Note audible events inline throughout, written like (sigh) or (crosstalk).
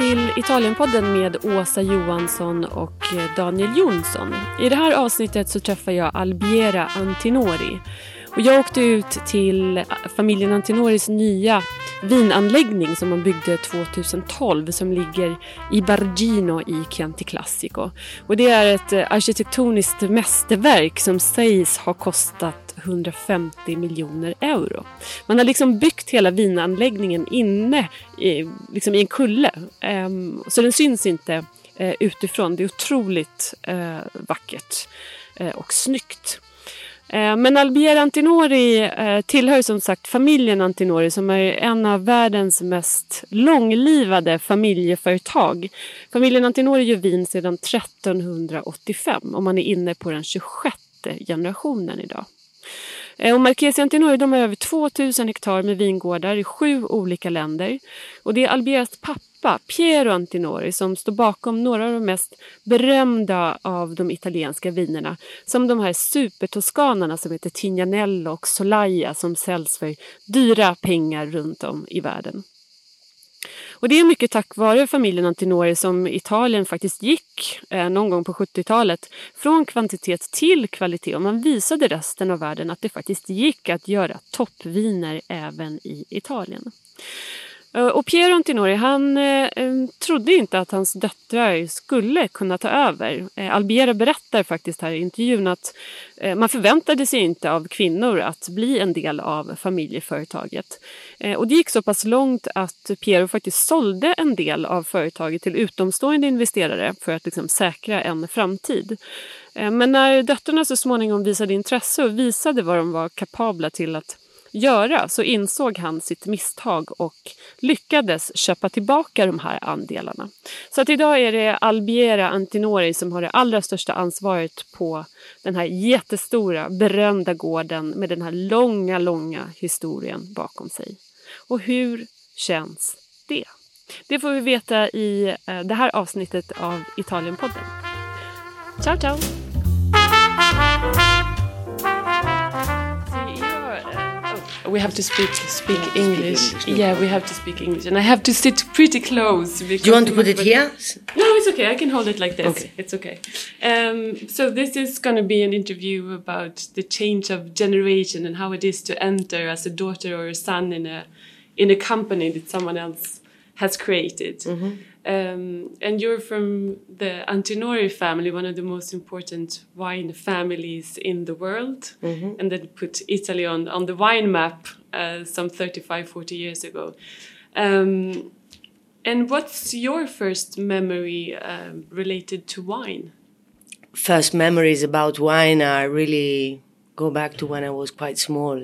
till Italienpodden med Åsa Johansson och Daniel Jonsson. I det här avsnittet så träffar jag Albiera Antinori. Och jag åkte ut till familjen Antinoris nya vinanläggning som man byggde 2012 som ligger i Bargino i Chianti Classico. Och det är ett arkitektoniskt mästerverk som sägs ha kostat 150 miljoner euro. Man har liksom byggt hela vinanläggningen inne i, liksom i en kulle. Um, så den syns inte uh, utifrån. Det är otroligt uh, vackert uh, och snyggt. Men Albier Antinori tillhör som sagt familjen Antinori som är en av världens mest långlivade familjeföretag. Familjen Antinori gör vin sedan 1385 och man är inne på den 26 generationen idag. Eh, och Marchesi Antinori de har över 2000 hektar med vingårdar i sju olika länder. Och det är Albieras pappa, Piero Antinori, som står bakom några av de mest berömda av de italienska vinerna. Som de här supertoskanarna som heter Tignanello och Solaia som säljs för dyra pengar runt om i världen. Och det är mycket tack vare familjen Antinori som Italien faktiskt gick eh, någon gång på 70-talet från kvantitet till kvalitet och man visade resten av världen att det faktiskt gick att göra toppviner även i Italien. Eh, och Piero Antinori han eh, trodde inte att hans döttrar skulle kunna ta över. Eh, Albiera berättar faktiskt här i intervjun att eh, man förväntade sig inte av kvinnor att bli en del av familjeföretaget. Eh, och det gick så pass långt att Piero faktiskt sålde en del av företaget till utomstående investerare för att liksom, säkra en framtid. Eh, men när döttrarna så småningom visade intresse och visade vad de var kapabla till att göra så insåg han sitt misstag och lyckades köpa tillbaka de här andelarna. Så att idag är det Albiera Antinori som har det allra största ansvaret på den här jättestora berömda gården med den här långa, långa historien bakom sig. Och hur känns det? Det får vi veta i eh, det här avsnittet av Italienpodden. Ciao, ciao! We have to speak speak English. English no? Yeah, we have to speak English, and I have to sit pretty close. Do you want to put it here? No, it's okay. I can hold it like this. Okay. It's okay. Um, so this is going to be an interview about the change of generation and how it is to enter as a daughter or a son in a in a company that someone else has created. Mm -hmm. Um, and you're from the Antinori family, one of the most important wine families in the world, mm -hmm. and that put Italy on, on the wine map uh, some 35, 40 years ago. Um, and what's your first memory uh, related to wine? First memories about wine are really go back to when I was quite small,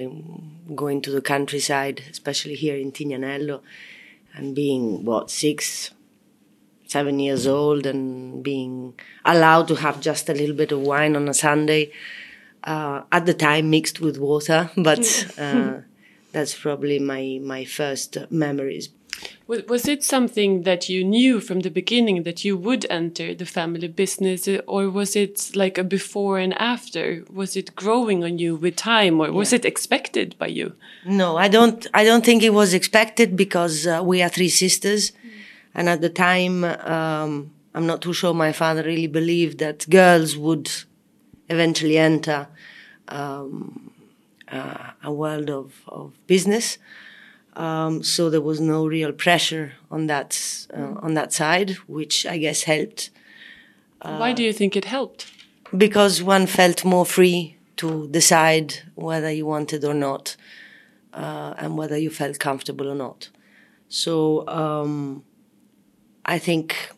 going to the countryside, especially here in Tignanello, and being, what, six, seven years old and being allowed to have just a little bit of wine on a Sunday. Uh, at the time, mixed with water, (laughs) but uh, that's probably my my first memories. Was it something that you knew from the beginning that you would enter the family business, or was it like a before and after? Was it growing on you with time, or was yeah. it expected by you? No, I don't. I don't think it was expected because uh, we are three sisters. And at the time, um, I'm not too sure my father really believed that girls would eventually enter um, uh, a world of, of business. Um, so there was no real pressure on that uh, on that side, which I guess helped. Uh, Why do you think it helped? Because one felt more free to decide whether you wanted or not, uh, and whether you felt comfortable or not. So um, I think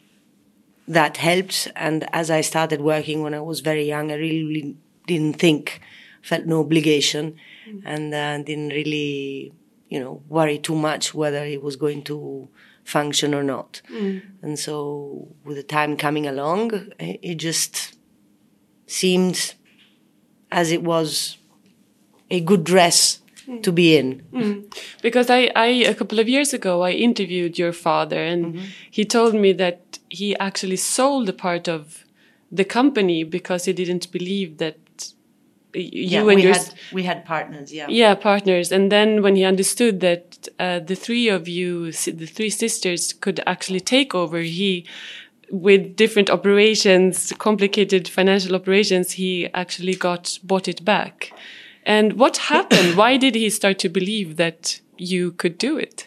that helped. And as I started working when I was very young, I really didn't think, felt no obligation, mm. and uh, didn't really, you know, worry too much whether it was going to function or not. Mm. And so, with the time coming along, it just seemed as it was a good dress mm. to be in. Mm. Because I, I, a couple of years ago, I interviewed your father, and mm -hmm. he told me that he actually sold a part of the company because he didn't believe that you yeah, and we your had we had partners. Yeah. yeah partners and then when he understood that uh, the three of you the three sisters could actually take over he with different operations complicated financial operations he actually got bought it back and what happened why did he start to believe that you could do it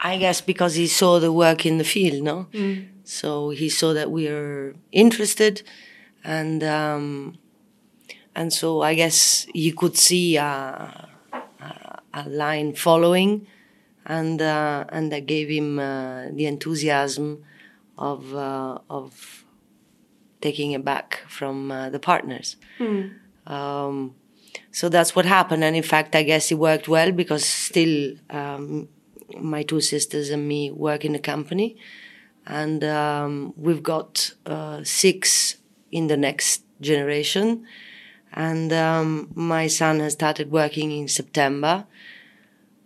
I guess because he saw the work in the field, no. So he saw that we are interested, and um, and so I guess you could see a, a, a line following, and uh, and that gave him uh, the enthusiasm of uh, of taking it back from uh, the partners. Um, so that's what happened, and in fact, I guess it worked well because still um, my two sisters and me work in the company, and um, we've got uh, six in the next generation, and um, my son has started working in September.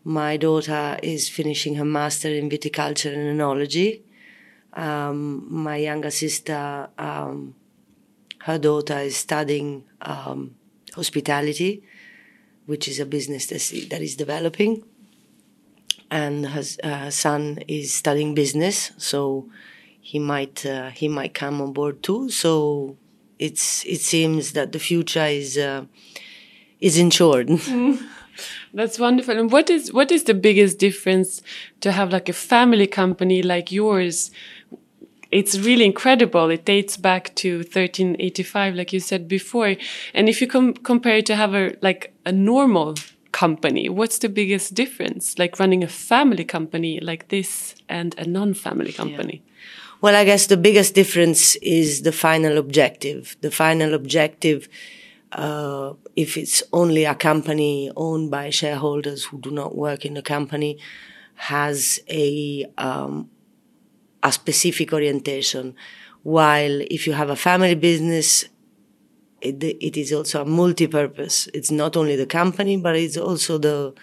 My daughter is finishing her master in viticulture and enology. Um, my younger sister, um, her daughter is studying um, hospitality, which is a business that is, developing. And her uh, son is studying business, so he might uh, he might come on board too. So it's it seems that the future is uh, is ensured. (laughs) (laughs) That's wonderful. And what is what is the biggest difference to have like a family company like yours? It's really incredible. It dates back to 1385, like you said before. And if you com compare it to have a like a normal company, what's the biggest difference? Like running a family company like this and a non-family company. Well, I guess the biggest difference is the final objective. The final objective, uh, if it's only a company owned by shareholders who do not work in the company, has a um, a specific orientation. While if you have a family business, it, it is also a multi-purpose. It's not only the company, but it's also the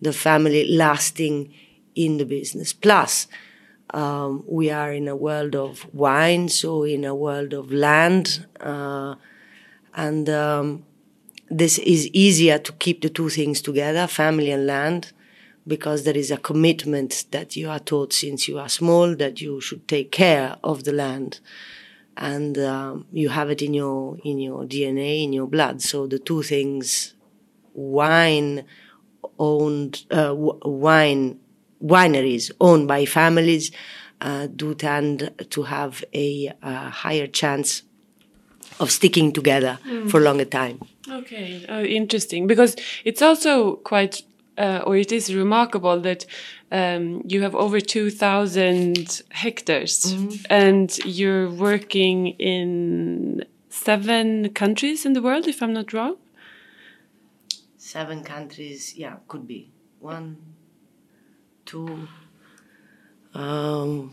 the family lasting in the business. Plus, um, we are in a world of wine, so in a world of land, uh, and um, this is easier to keep the two things together, family and land, because there is a commitment that you are taught since you are small that you should take care of the land, and um, you have it in your in your DNA, in your blood. So the two things, wine owned, uh, w- wine wineries owned by families uh, do tend to have a uh, higher chance of sticking together for a longer time. Okay, uh, interesting. Because it's also quite, uh, or it is remarkable that um, you have over 2,000 hectares and you're working in seven countries in the world, if I'm not wrong. Seven countries, yeah, could be one, two, um,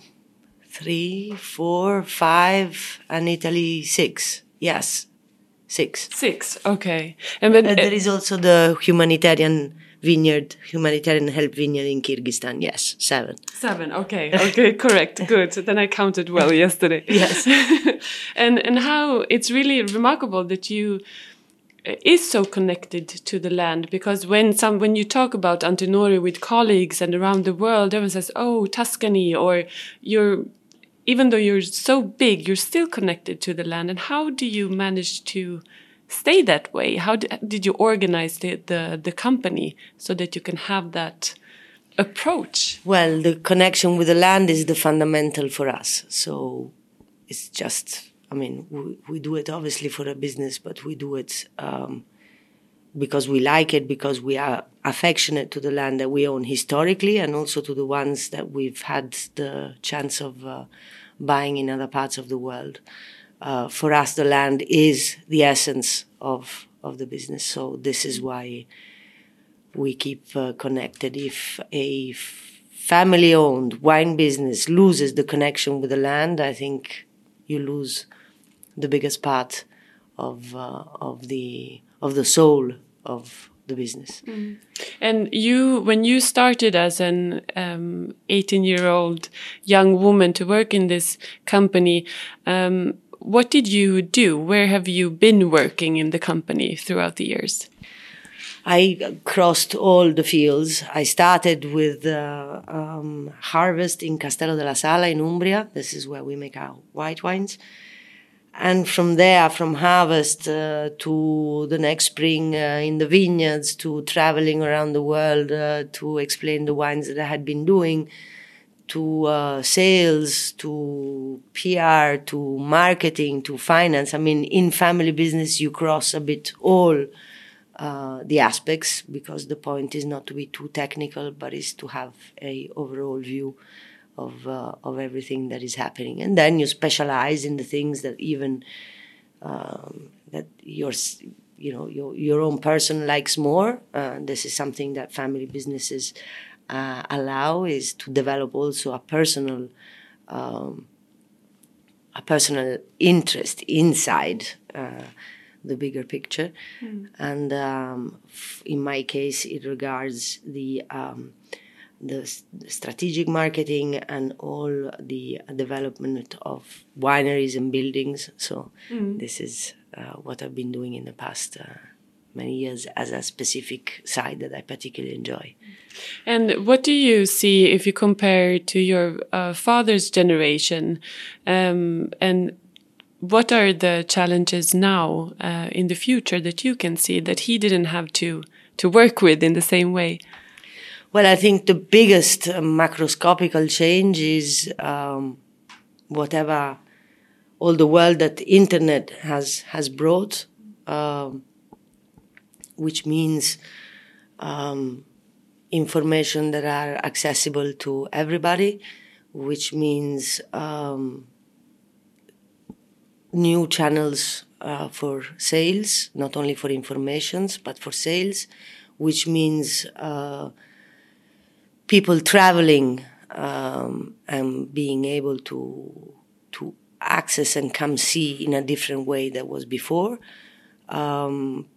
three, four, five, and Italy six. Yes, six. Six, okay. And then, Uh, there is also the humanitarian vineyard, humanitarian help vineyard in Kyrgyzstan. Yes, seven. Seven. Okay. Okay. (laughs) correct. Good. Then I counted well (laughs) yesterday. Yes. (laughs) and and how it's really remarkable that you uh, is so connected to the land because when some when you talk about Antinori with colleagues and around the world, everyone says, "Oh, Tuscany," or you're. Even though you're so big, you're still connected to the land. And how do you manage to stay that way? How did, you organize the, the, the company so that you can have that approach? Well, the connection with the land is the fundamental for us. So it's just, I mean, we, we do it obviously for a business, but we do it um, because we like it, because we are affectionate to the land that we own historically, and also to the ones that we've had the chance of uh, buying in other parts of the world. Uh, for us, the land is the essence of of the business. So this is why we keep uh, connected. If a family owned wine business loses the connection with the land, I think you lose the biggest part of uh, of the of the soul of the business. And you, when you started as an um, 18 year old young woman to work in this company, um, what did you do? Where have you been working in the company throughout the years? I crossed all the fields. I started with uh, um, harvest in Castello della Sala in Umbria. This is where we make our white wines. And from there, from harvest uh, to the next spring uh, in the vineyards, to traveling around the world uh, to explain the wines that I had been doing, to uh, sales, to PR, to marketing, to finance. I mean, in family business, you cross a bit all uh, the aspects because the point is not to be too technical, but is to have a overall view of uh, of everything that is happening, and then you specialize in the things that even um, that your you know your your own person likes more. Uh, this is something that family businesses uh, allow is to develop also a personal. Um, a personal interest inside uh, the bigger picture. Mm. And um, in my case, it regards the um, the, strategic marketing and all the development of wineries and buildings. So mm. this is uh, what I've been doing in the past. Many years as a specific side that I particularly enjoy. And what do you see if you compare to your uh, father's generation um, and what are the challenges now uh, in the future that you can see that he didn't have to to work with in the same way? Well, I think the biggest uh, macroscopical change is um, whatever all the world that internet has has brought, um, which means um, information that are accessible to everybody, which means um, new channels uh, for sales, not only for informations, but for sales, which means uh, people traveling um, and being able to to access and come see in a different way that was before. Um,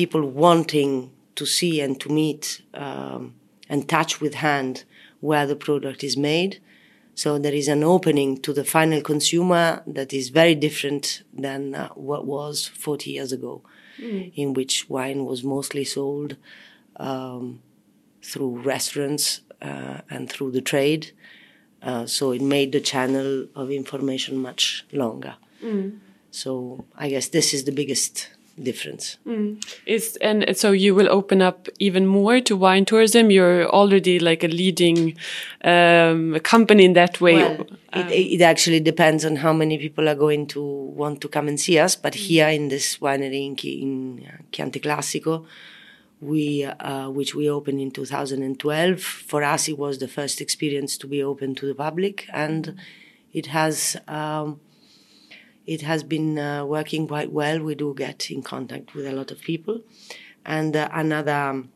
people wanting to see and to meet um, and touch with hand where the product is made so there is an opening to the final consumer that is very different than uh, what was 40 years ago, mm. in which wine was mostly sold um, through restaurants uh, and through the trade. Uh, so it made the channel of information much longer. Mm. So I guess this is the biggest difference. Mm. Is and so you will open up even more to wine tourism. You're already like a leading um, company in that way. Well, um, it, it, actually depends on how many people are going to want to come and see us. But mm. here in this winery in, in Chianti Classico, we uh, which we opened in 2012. For us, it was the first experience to be open to the public, and it has. Um, it has been uh, working quite well. We do get in contact with a lot of people. And uh, another, um,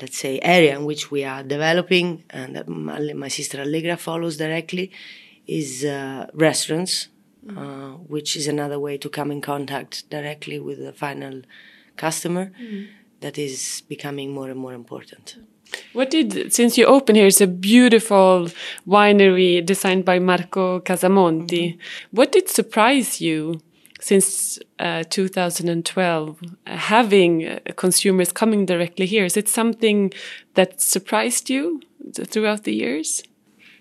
let's say, area in which we are developing, and my, my sister Allegra follows directly, is uh, restaurants, mm. which is another way to come in contact directly with the final customer. Mm. That is becoming more and more important. What did, since you open here, it's a beautiful winery designed by Marco Casamonti. Mm -hmm. What did surprise you since uh, 2012, uh, having uh, consumers coming directly here? Is it something that surprised you throughout the years?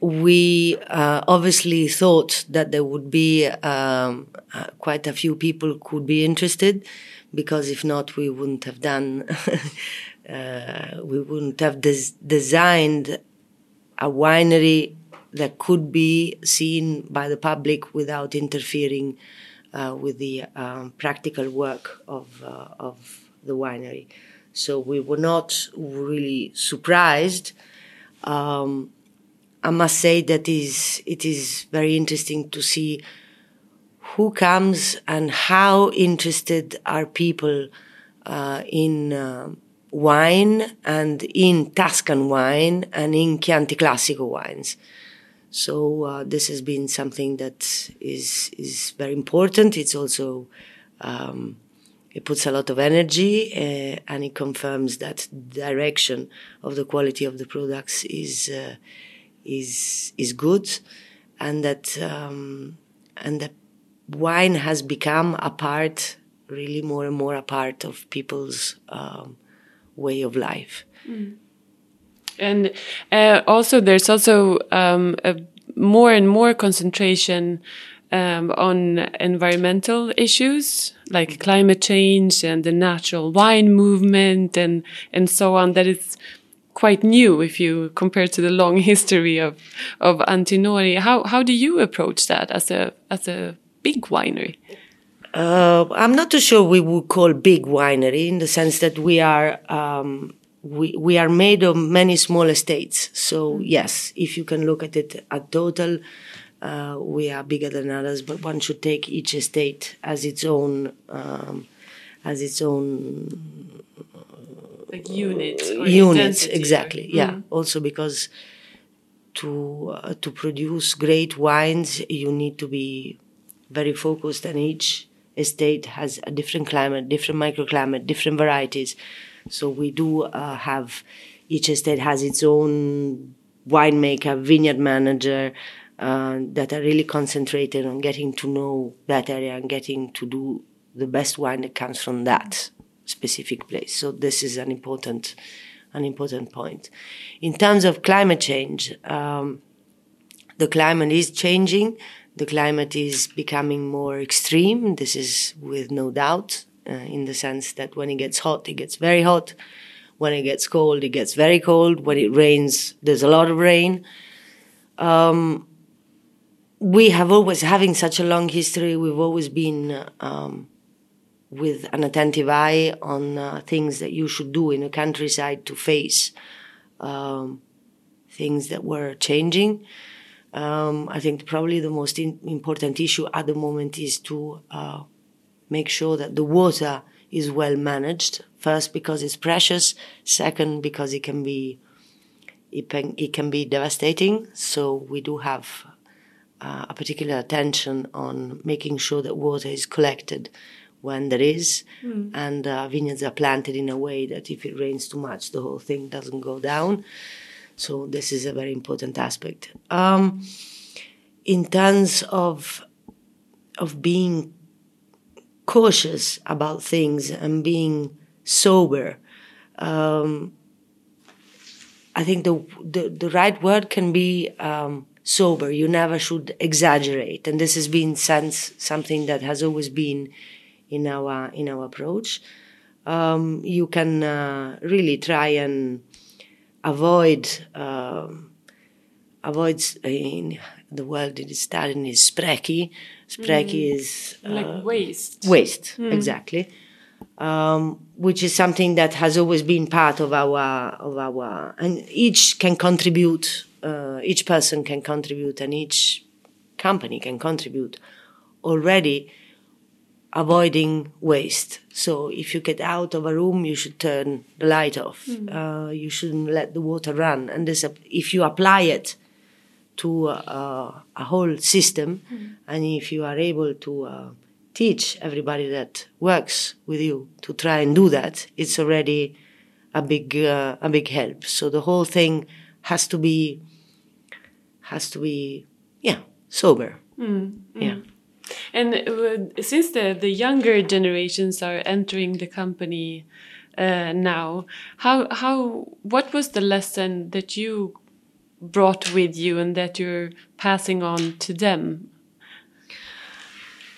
We uh, obviously thought that there would be um, uh, quite a few people could be interested, because if not, we wouldn't have done (laughs) uh, we wouldn't have des- designed a winery that could be seen by the public without interfering uh, with the um, practical work of, uh, of the winery. So we were not really surprised. Um, I must say that is it is very interesting to see who comes and how interested are people uh, in um, wine and in Tuscan wine and in Chianti Classico wines. So uh, this has been something that is is very important. It's also um, it puts a lot of energy uh, and it confirms that direction of the quality of the products is uh, is is good, and that um, and that wine has become a part, really more and more a part of people's um, way of life. Mm. And uh, also, there's also um, a more and more concentration um, on environmental issues like climate change and the natural wine movement and and so on. That is quite new if you compare to the long (laughs) history of of Antinori. How how do you approach that as a as a big winery? Uh, I'm not too sure we would call big winery in the sense that we are um, we we are made of many small estates. So yes, if you can look at it at total, uh, we are bigger than others. But one should take each estate as its own um, as its own like units. units exactly. Or, yeah. Mm. Also because to uh, to produce great wines, you need to be very focused, and each estate has a different climate, different microclimate, different varieties. So we do uh, have each estate has its own winemaker, vineyard manager uh, that are really concentrated on getting to know that area and getting to do the best wine that comes from that specific place. So this is an important an important point. In terms of climate change, um, the climate is changing. The climate is becoming more extreme. This is with no doubt uh, in the sense that when it gets hot, it gets very hot. When it gets cold, it gets very cold. When it rains, there's a lot of rain. Um, we have always, having such a long history, we've always been um, with an attentive eye on uh, things that you should do in a countryside to face um, things that were changing. Um, I think probably the most in- important issue at the moment is to uh, make sure that the water is well managed. First, because it's precious. Second, because it can be it can, it can be devastating. So we do have uh, a particular attention on making sure that water is collected when there is, mm. and uh, vineyards are planted in a way that if it rains too much, the whole thing doesn't go down. So this is a very important aspect. Um, in terms of of being cautious about things and being sober. Um, I think the, the, the right word can be um, sober. You never should exaggerate, and this has been since something that has always been in our in our approach. Um, you can uh, really try and avoid um, avoid in the world it is studying is sprechi Sprechi mm. is uh, like waste. Waste, mm. exactly. Um, which is something that has always been part of our of our, and each can contribute. Uh, each person can contribute, and each company can contribute already avoiding waste. So if you get out of a room, you should turn the light off. Mm. Uh, you shouldn't let the water run. And this, if you apply it to uh, a whole system. Mm. And if you are able to uh, teach everybody that works with you to try and do that, it's already a big uh, a big help. So the whole thing has to be has to be yeah sober. Mm. Yeah. And uh, since the the younger generations are entering the company uh, now, how how what was the lesson that you brought with you and that you're passing on to them?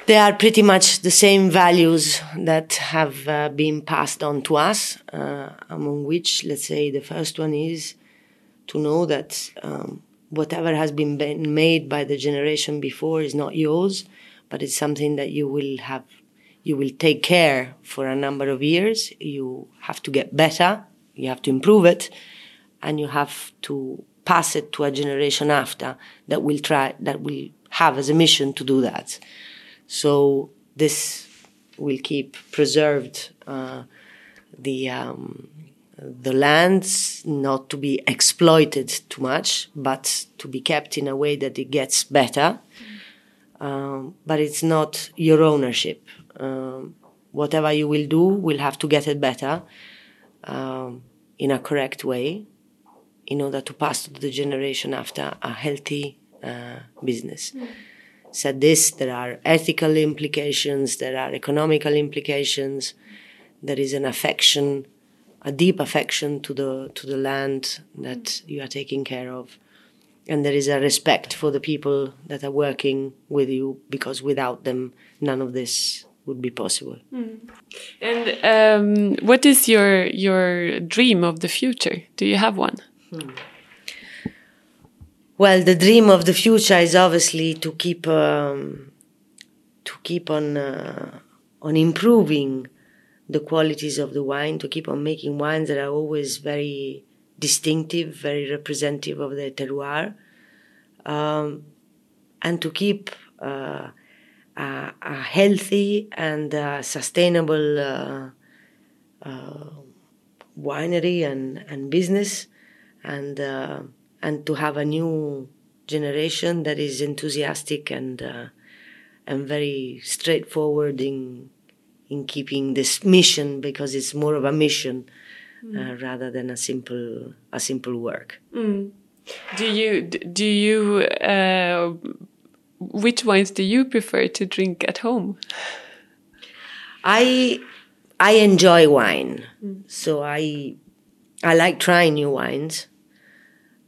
They are pretty much the same values that have uh, been passed on to us, uh, among which, let's say, the first one is to know that um, whatever has been made by the generation before is not yours, but it's something that you will have, you will take care for a number of years. You have to get better, you have to improve it, and you have to pass it to a generation after that will try that will have as a mission to do that. So this will keep preserved uh, the um, the lands not to be exploited too much, but to be kept in a way that it gets better. Um, but it's not your ownership. Um, whatever you will do, will have to get it better um, in a correct way in order to pass to the generation after a healthy uh, business. Mm. said this. There are ethical implications, there are economical implications, there is an affection, a deep affection to the to the land that you are taking care of. And there is a respect for the people that are working with you because without them, none of this would be possible. Mm. And um, what is your your dream of the future? Do you have one? Hmm. Well, the dream of the future is obviously to keep um, to keep on uh, on improving the qualities of the wine, to keep on making wines that are always very distinctive, very representative of the terroir, um, and to keep uh, a, a, healthy and uh, sustainable uh, uh, winery and, and business, and uh, and to have a new generation that is enthusiastic and and very straightforward in in keeping this mission because it's more of a mission mm. uh, rather than a simple a simple work. Mm. Do you do you uh, which wines do you prefer to drink at home? I I enjoy wine, mm. so I I like trying new wines.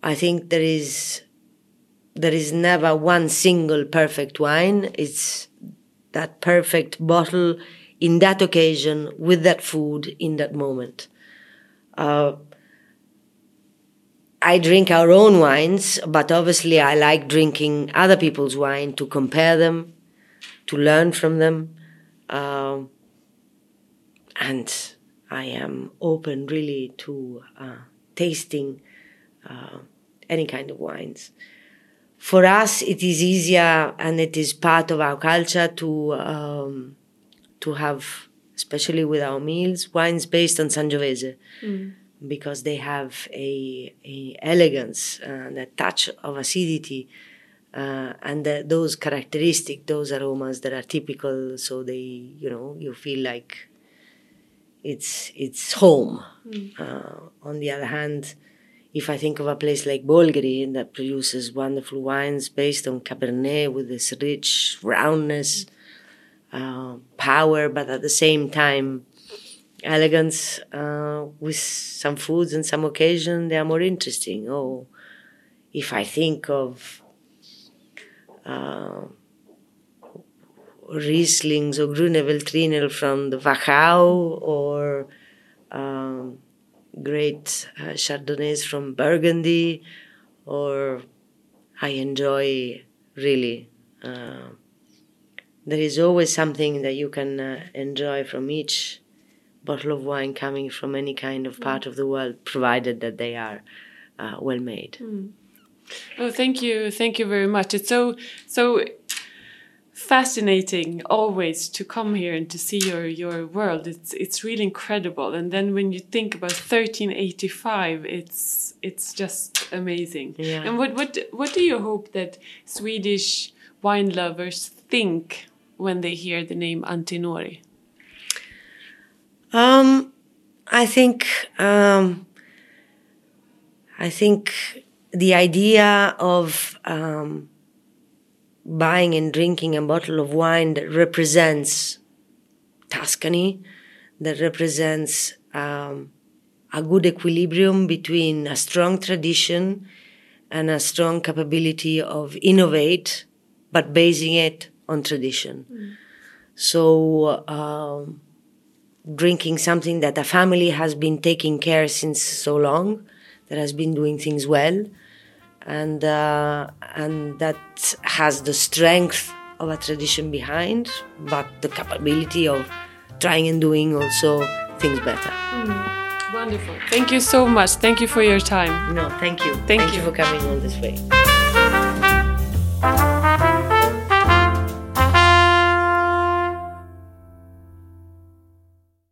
I think there is there is never one single perfect wine. It's that perfect bottle in that occasion with that food in that moment. Uh, I drink our own wines, but obviously I like drinking other people's wine to compare them, to learn from them. Uh, and I am open really to uh, tasting uh, any kind of wines. For us, it is easier and it is part of our culture to um, to have, especially with our meals, wines based on Sangiovese. Mm. Because they have a, a elegance and a touch of acidity, uh, and the, those characteristic, those aromas that are typical, so they, you know, you feel like it's it's home. Mm. Uh, on the other hand, if I think of a place like Bolgheri that produces wonderful wines based on Cabernet with this rich roundness, mm. Uh, power, but at the same time, elegance uh, with some foods and some occasion they are more interesting. Oh, if I think of uh, Rieslings or Grüner Veltliner from the Wachau or um, great uh, Chardonnays from Burgundy, or I enjoy really. Uh, there is always something that you can uh, enjoy from each bottle of wine coming from any kind of part of the world, provided that they are uh, well made. Mm. Oh, thank you, thank you very much. It's so so fascinating always to come here and to see your your world. It's it's really incredible. And then when you think about 1385, it's it's just amazing. Yeah. And what what what do you hope that Swedish wine lovers think when they hear the name Antinori? Um, I think um, I think the idea of um, buying and drinking a bottle of wine that represents Tuscany, that represents um, a good equilibrium between a strong tradition and a strong capability of innovate, but basing it on tradition. Mm. So, um, drinking something that a family has been taking care since so long, that has been doing things well, and uh, and that has the strength of a tradition behind, but the capability of trying and doing also things better. Mm. Wonderful. Thank you so much. Thank you for your time. No, thank you. Thank, thank you. you for coming all this way.